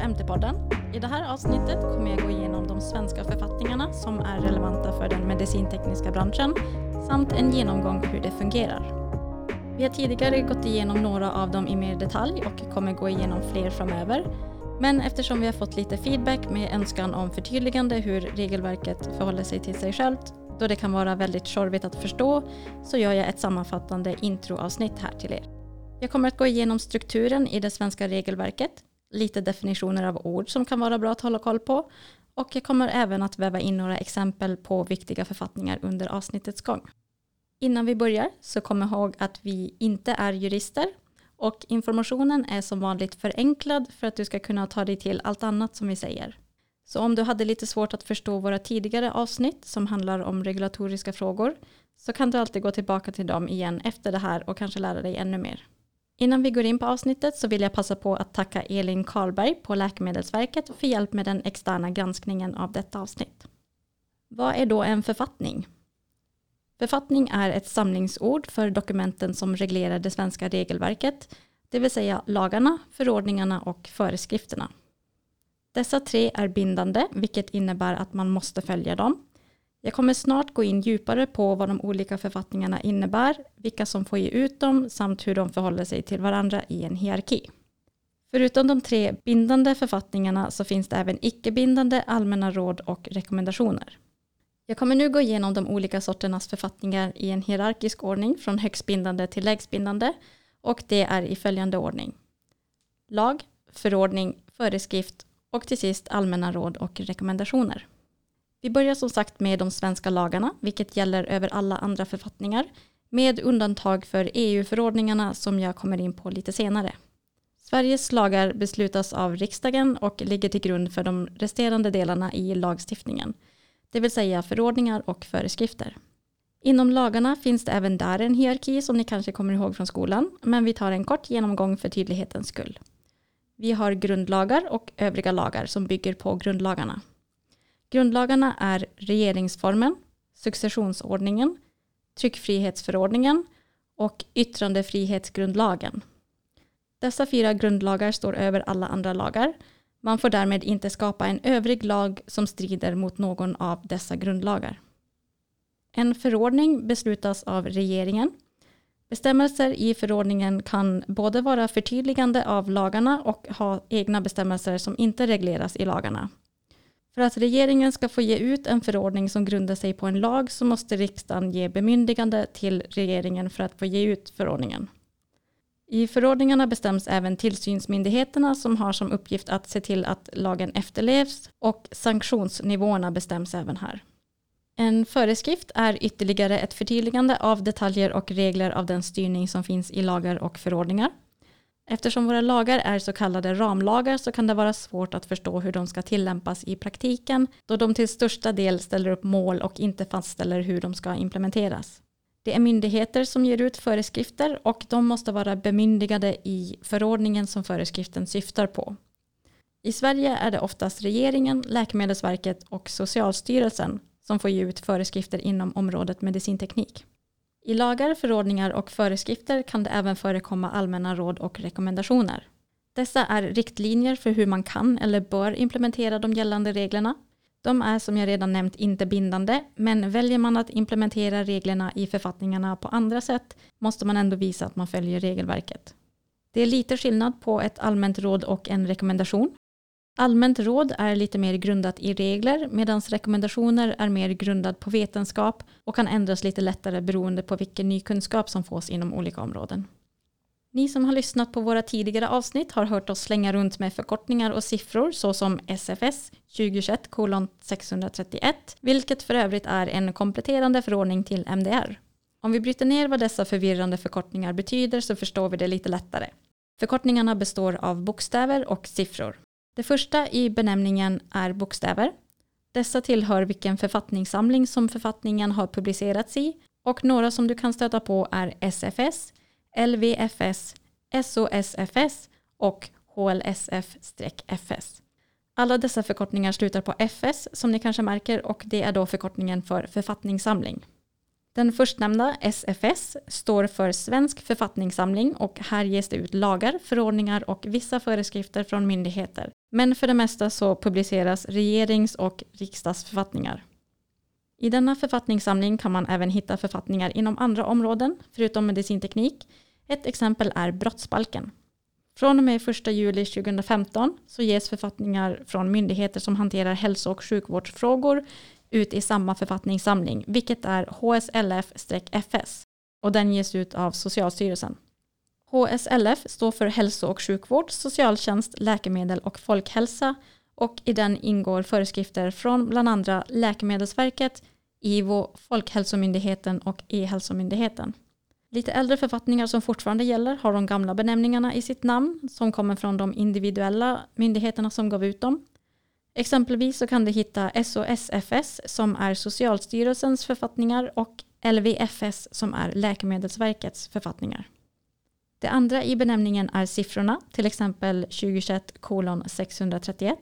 MT-podden. I det här avsnittet kommer jag gå igenom de svenska författningarna som är relevanta för den medicintekniska branschen samt en genomgång hur det fungerar. Vi har tidigare gått igenom några av dem i mer detalj och kommer gå igenom fler framöver. Men eftersom vi har fått lite feedback med önskan om förtydligande hur regelverket förhåller sig till sig självt, då det kan vara väldigt tjorvigt att förstå, så gör jag ett sammanfattande introavsnitt här till er. Jag kommer att gå igenom strukturen i det svenska regelverket, lite definitioner av ord som kan vara bra att hålla koll på och jag kommer även att väva in några exempel på viktiga författningar under avsnittets gång. Innan vi börjar så kom ihåg att vi inte är jurister och informationen är som vanligt förenklad för att du ska kunna ta dig till allt annat som vi säger. Så om du hade lite svårt att förstå våra tidigare avsnitt som handlar om regulatoriska frågor så kan du alltid gå tillbaka till dem igen efter det här och kanske lära dig ännu mer. Innan vi går in på avsnittet så vill jag passa på att tacka Elin Karlberg på Läkemedelsverket för hjälp med den externa granskningen av detta avsnitt. Vad är då en författning? Författning är ett samlingsord för dokumenten som reglerar det svenska regelverket, det vill säga lagarna, förordningarna och föreskrifterna. Dessa tre är bindande, vilket innebär att man måste följa dem. Jag kommer snart gå in djupare på vad de olika författningarna innebär, vilka som får ge ut dem samt hur de förhåller sig till varandra i en hierarki. Förutom de tre bindande författningarna så finns det även icke-bindande allmänna råd och rekommendationer. Jag kommer nu gå igenom de olika sorternas författningar i en hierarkisk ordning från högst bindande till lägst bindande och det är i följande ordning. Lag, förordning, föreskrift och till sist allmänna råd och rekommendationer. Vi börjar som sagt med de svenska lagarna, vilket gäller över alla andra författningar, med undantag för EU-förordningarna som jag kommer in på lite senare. Sveriges lagar beslutas av riksdagen och ligger till grund för de resterande delarna i lagstiftningen, det vill säga förordningar och föreskrifter. Inom lagarna finns det även där en hierarki som ni kanske kommer ihåg från skolan, men vi tar en kort genomgång för tydlighetens skull. Vi har grundlagar och övriga lagar som bygger på grundlagarna. Grundlagarna är regeringsformen, successionsordningen, tryckfrihetsförordningen och yttrandefrihetsgrundlagen. Dessa fyra grundlagar står över alla andra lagar. Man får därmed inte skapa en övrig lag som strider mot någon av dessa grundlagar. En förordning beslutas av regeringen. Bestämmelser i förordningen kan både vara förtydligande av lagarna och ha egna bestämmelser som inte regleras i lagarna. För att regeringen ska få ge ut en förordning som grundar sig på en lag så måste riksdagen ge bemyndigande till regeringen för att få ge ut förordningen. I förordningarna bestäms även tillsynsmyndigheterna som har som uppgift att se till att lagen efterlevs och sanktionsnivåerna bestäms även här. En föreskrift är ytterligare ett förtydligande av detaljer och regler av den styrning som finns i lagar och förordningar. Eftersom våra lagar är så kallade ramlagar så kan det vara svårt att förstå hur de ska tillämpas i praktiken då de till största del ställer upp mål och inte fastställer hur de ska implementeras. Det är myndigheter som ger ut föreskrifter och de måste vara bemyndigade i förordningen som föreskriften syftar på. I Sverige är det oftast regeringen, Läkemedelsverket och Socialstyrelsen som får ge ut föreskrifter inom området medicinteknik. I lagar, förordningar och föreskrifter kan det även förekomma allmänna råd och rekommendationer. Dessa är riktlinjer för hur man kan eller bör implementera de gällande reglerna. De är som jag redan nämnt inte bindande, men väljer man att implementera reglerna i författningarna på andra sätt måste man ändå visa att man följer regelverket. Det är lite skillnad på ett allmänt råd och en rekommendation. Allmänt råd är lite mer grundat i regler medan rekommendationer är mer grundad på vetenskap och kan ändras lite lättare beroende på vilken ny kunskap som fås inom olika områden. Ni som har lyssnat på våra tidigare avsnitt har hört oss slänga runt med förkortningar och siffror såsom SFS 2021 631, vilket för övrigt är en kompletterande förordning till MDR. Om vi bryter ner vad dessa förvirrande förkortningar betyder så förstår vi det lite lättare. Förkortningarna består av bokstäver och siffror. Det första i benämningen är bokstäver. Dessa tillhör vilken författningssamling som författningen har publicerats i och några som du kan stöta på är SFS, LVFS, SOSFS och HLSF-FS. Alla dessa förkortningar slutar på FS som ni kanske märker och det är då förkortningen för författningssamling. Den förstnämnda SFS står för Svensk författningssamling och här ges det ut lagar, förordningar och vissa föreskrifter från myndigheter men för det mesta så publiceras regerings och riksdagsförfattningar. I denna författningssamling kan man även hitta författningar inom andra områden, förutom medicinteknik. Ett exempel är brottsbalken. Från och med 1 juli 2015 så ges författningar från myndigheter som hanterar hälso och sjukvårdsfrågor ut i samma författningssamling, vilket är HSLF-FS och den ges ut av Socialstyrelsen. HSLF står för hälso och sjukvård, socialtjänst, läkemedel och folkhälsa och i den ingår föreskrifter från bland andra Läkemedelsverket, IVO, Folkhälsomyndigheten och E-hälsomyndigheten. Lite äldre författningar som fortfarande gäller har de gamla benämningarna i sitt namn som kommer från de individuella myndigheterna som gav ut dem. Exempelvis så kan du hitta SOSFS som är Socialstyrelsens författningar och LVFS som är Läkemedelsverkets författningar. Det andra i benämningen är siffrorna, till exempel 2021 kolon 631.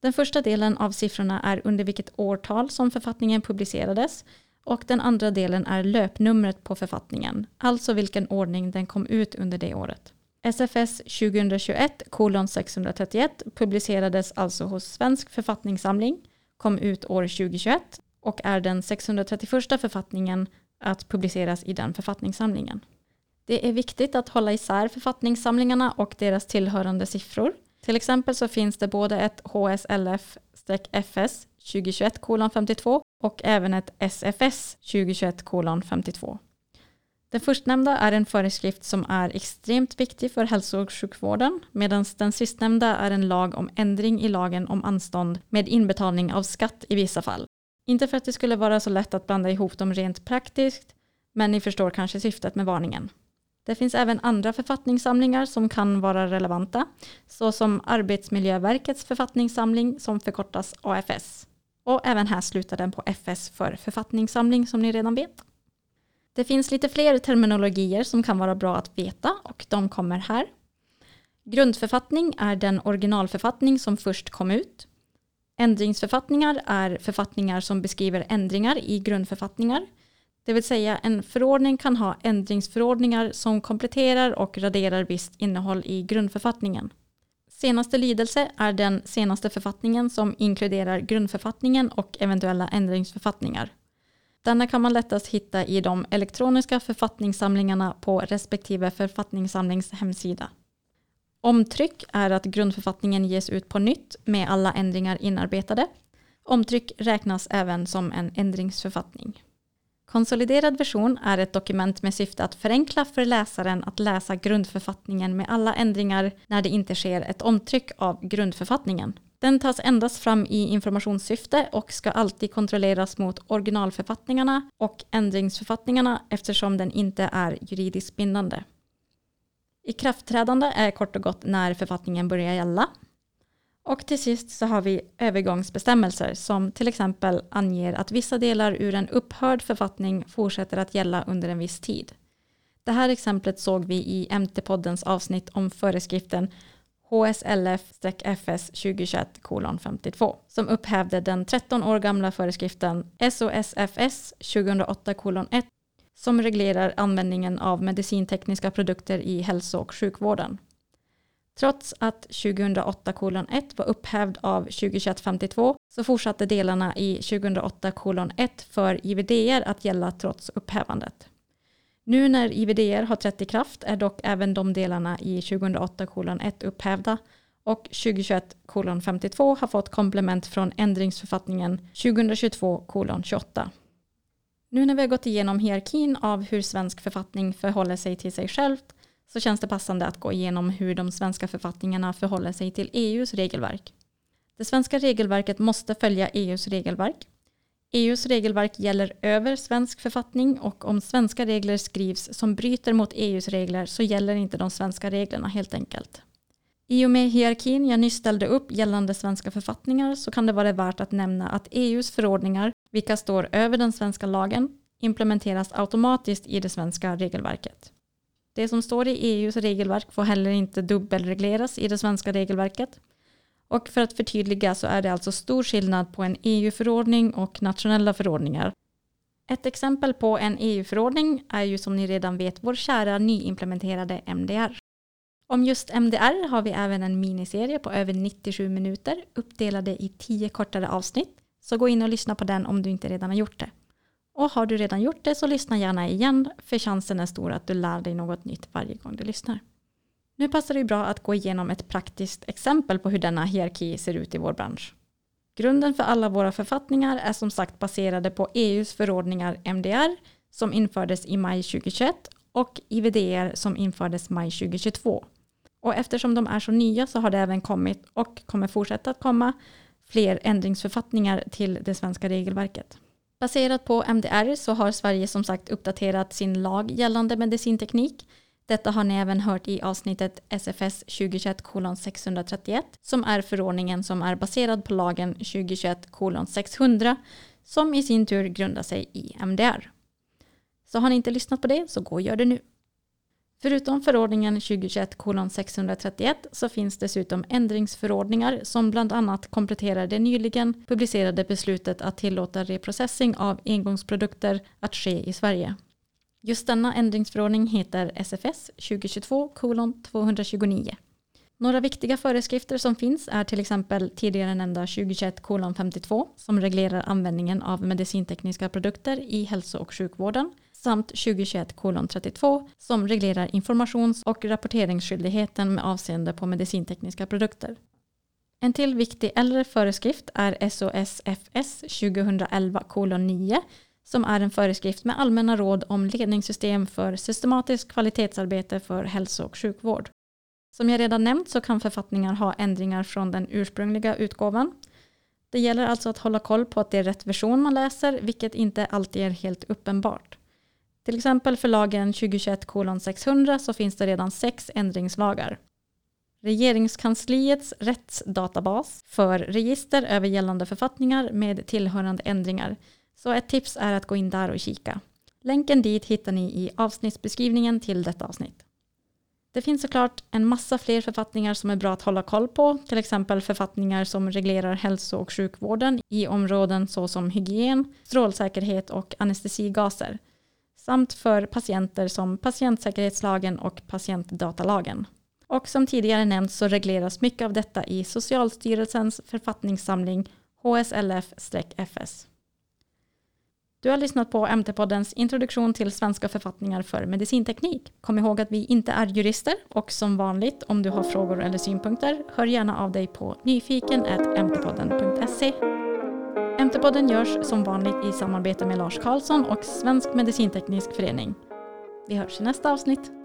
Den första delen av siffrorna är under vilket årtal som författningen publicerades och den andra delen är löpnumret på författningen, alltså vilken ordning den kom ut under det året. SFS 2021 kolon 631 publicerades alltså hos Svensk författningssamling, kom ut år 2021 och är den 631 författningen att publiceras i den författningssamlingen. Det är viktigt att hålla isär författningssamlingarna och deras tillhörande siffror. Till exempel så finns det både ett HSLF-FS 2021 52 och även ett SFS 2021 52. Den förstnämnda är en föreskrift som är extremt viktig för hälso och sjukvården medan den sistnämnda är en lag om ändring i lagen om anstånd med inbetalning av skatt i vissa fall. Inte för att det skulle vara så lätt att blanda ihop dem rent praktiskt men ni förstår kanske syftet med varningen. Det finns även andra författningssamlingar som kan vara relevanta, såsom Arbetsmiljöverkets författningssamling som förkortas AFS. Och även här slutar den på FS för författningssamling som ni redan vet. Det finns lite fler terminologier som kan vara bra att veta och de kommer här. Grundförfattning är den originalförfattning som först kom ut. Ändringsförfattningar är författningar som beskriver ändringar i grundförfattningar. Det vill säga en förordning kan ha ändringsförordningar som kompletterar och raderar visst innehåll i grundförfattningen. Senaste lydelse är den senaste författningen som inkluderar grundförfattningen och eventuella ändringsförfattningar. Denna kan man lättast hitta i de elektroniska författningssamlingarna på respektive författningssamlings hemsida. Omtryck är att grundförfattningen ges ut på nytt med alla ändringar inarbetade. Omtryck räknas även som en ändringsförfattning. Konsoliderad version är ett dokument med syfte att förenkla för läsaren att läsa grundförfattningen med alla ändringar när det inte sker ett omtryck av grundförfattningen. Den tas endast fram i informationssyfte och ska alltid kontrolleras mot originalförfattningarna och ändringsförfattningarna eftersom den inte är juridiskt bindande. Ikraftträdande är kort och gott när författningen börjar gälla och till sist så har vi övergångsbestämmelser som till exempel anger att vissa delar ur en upphörd författning fortsätter att gälla under en viss tid. Det här exemplet såg vi i MT-poddens avsnitt om föreskriften HSLF-FS 2021 52 som upphävde den 13 år gamla föreskriften SOSFS 2008 1 som reglerar användningen av medicintekniska produkter i hälso och sjukvården. Trots att 2008 var upphävd av 2021-52 så fortsatte delarna i 2008 för IVDR att gälla trots upphävandet. Nu när IVDR har trätt i kraft är dock även de delarna i 2008 upphävda och 2021 har fått komplement från ändringsförfattningen 2022 28. Nu när vi har gått igenom hierarkin av hur svensk författning förhåller sig till sig självt så känns det passande att gå igenom hur de svenska författningarna förhåller sig till EUs regelverk. Det svenska regelverket måste följa EUs regelverk. EUs regelverk gäller över svensk författning och om svenska regler skrivs som bryter mot EUs regler så gäller inte de svenska reglerna helt enkelt. I och med hierarkin jag nyss ställde upp gällande svenska författningar så kan det vara värt att nämna att EUs förordningar, vilka står över den svenska lagen, implementeras automatiskt i det svenska regelverket. Det som står i EUs regelverk får heller inte dubbelregleras i det svenska regelverket. Och för att förtydliga så är det alltså stor skillnad på en EU-förordning och nationella förordningar. Ett exempel på en EU-förordning är ju som ni redan vet vår kära nyimplementerade MDR. Om just MDR har vi även en miniserie på över 97 minuter uppdelade i 10 kortare avsnitt. Så gå in och lyssna på den om du inte redan har gjort det. Och har du redan gjort det så lyssna gärna igen för chansen är stor att du lär dig något nytt varje gång du lyssnar. Nu passar det bra att gå igenom ett praktiskt exempel på hur denna hierarki ser ut i vår bransch. Grunden för alla våra författningar är som sagt baserade på EUs förordningar MDR som infördes i maj 2021 och IVDR som infördes maj 2022. Och eftersom de är så nya så har det även kommit och kommer fortsätta att komma fler ändringsförfattningar till det svenska regelverket. Baserat på MDR så har Sverige som sagt uppdaterat sin lag gällande medicinteknik. Detta har ni även hört i avsnittet SFS 2021-631 som är förordningen som är baserad på lagen 2021-600 som i sin tur grundar sig i MDR. Så har ni inte lyssnat på det så gå och gör det nu. Förutom förordningen 2021-631 så finns dessutom ändringsförordningar som bland annat kompletterar det nyligen publicerade beslutet att tillåta reprocessing av engångsprodukter att ske i Sverige. Just denna ändringsförordning heter SFS 2022-229. Några viktiga föreskrifter som finns är till exempel tidigare nämnda 2021-52 som reglerar användningen av medicintekniska produkter i hälso och sjukvården samt 2021-32 som reglerar informations och rapporteringsskyldigheten med avseende på medicintekniska produkter. En till viktig äldre föreskrift är SOSFS 2011-9 som är en föreskrift med allmänna råd om ledningssystem för systematiskt kvalitetsarbete för hälso och sjukvård. Som jag redan nämnt så kan författningar ha ändringar från den ursprungliga utgåvan. Det gäller alltså att hålla koll på att det är rätt version man läser, vilket inte alltid är helt uppenbart. Till exempel för lagen 2021 600 så finns det redan sex ändringslagar. Regeringskansliets rättsdatabas för register över gällande författningar med tillhörande ändringar. Så ett tips är att gå in där och kika. Länken dit hittar ni i avsnittsbeskrivningen till detta avsnitt. Det finns såklart en massa fler författningar som är bra att hålla koll på, till exempel författningar som reglerar hälso och sjukvården i områden såsom hygien, strålsäkerhet och anestesigaser samt för patienter som patientsäkerhetslagen och patientdatalagen. Och som tidigare nämnts så regleras mycket av detta i Socialstyrelsens författningssamling HSLF-FS. Du har lyssnat på MT-poddens introduktion till svenska författningar för medicinteknik. Kom ihåg att vi inte är jurister och som vanligt om du har frågor eller synpunkter hör gärna av dig på nyfiken.mtpodden.se. MT-podden görs som vanligt i samarbete med Lars Karlsson och Svensk Medicinteknisk Förening. Vi hörs i nästa avsnitt.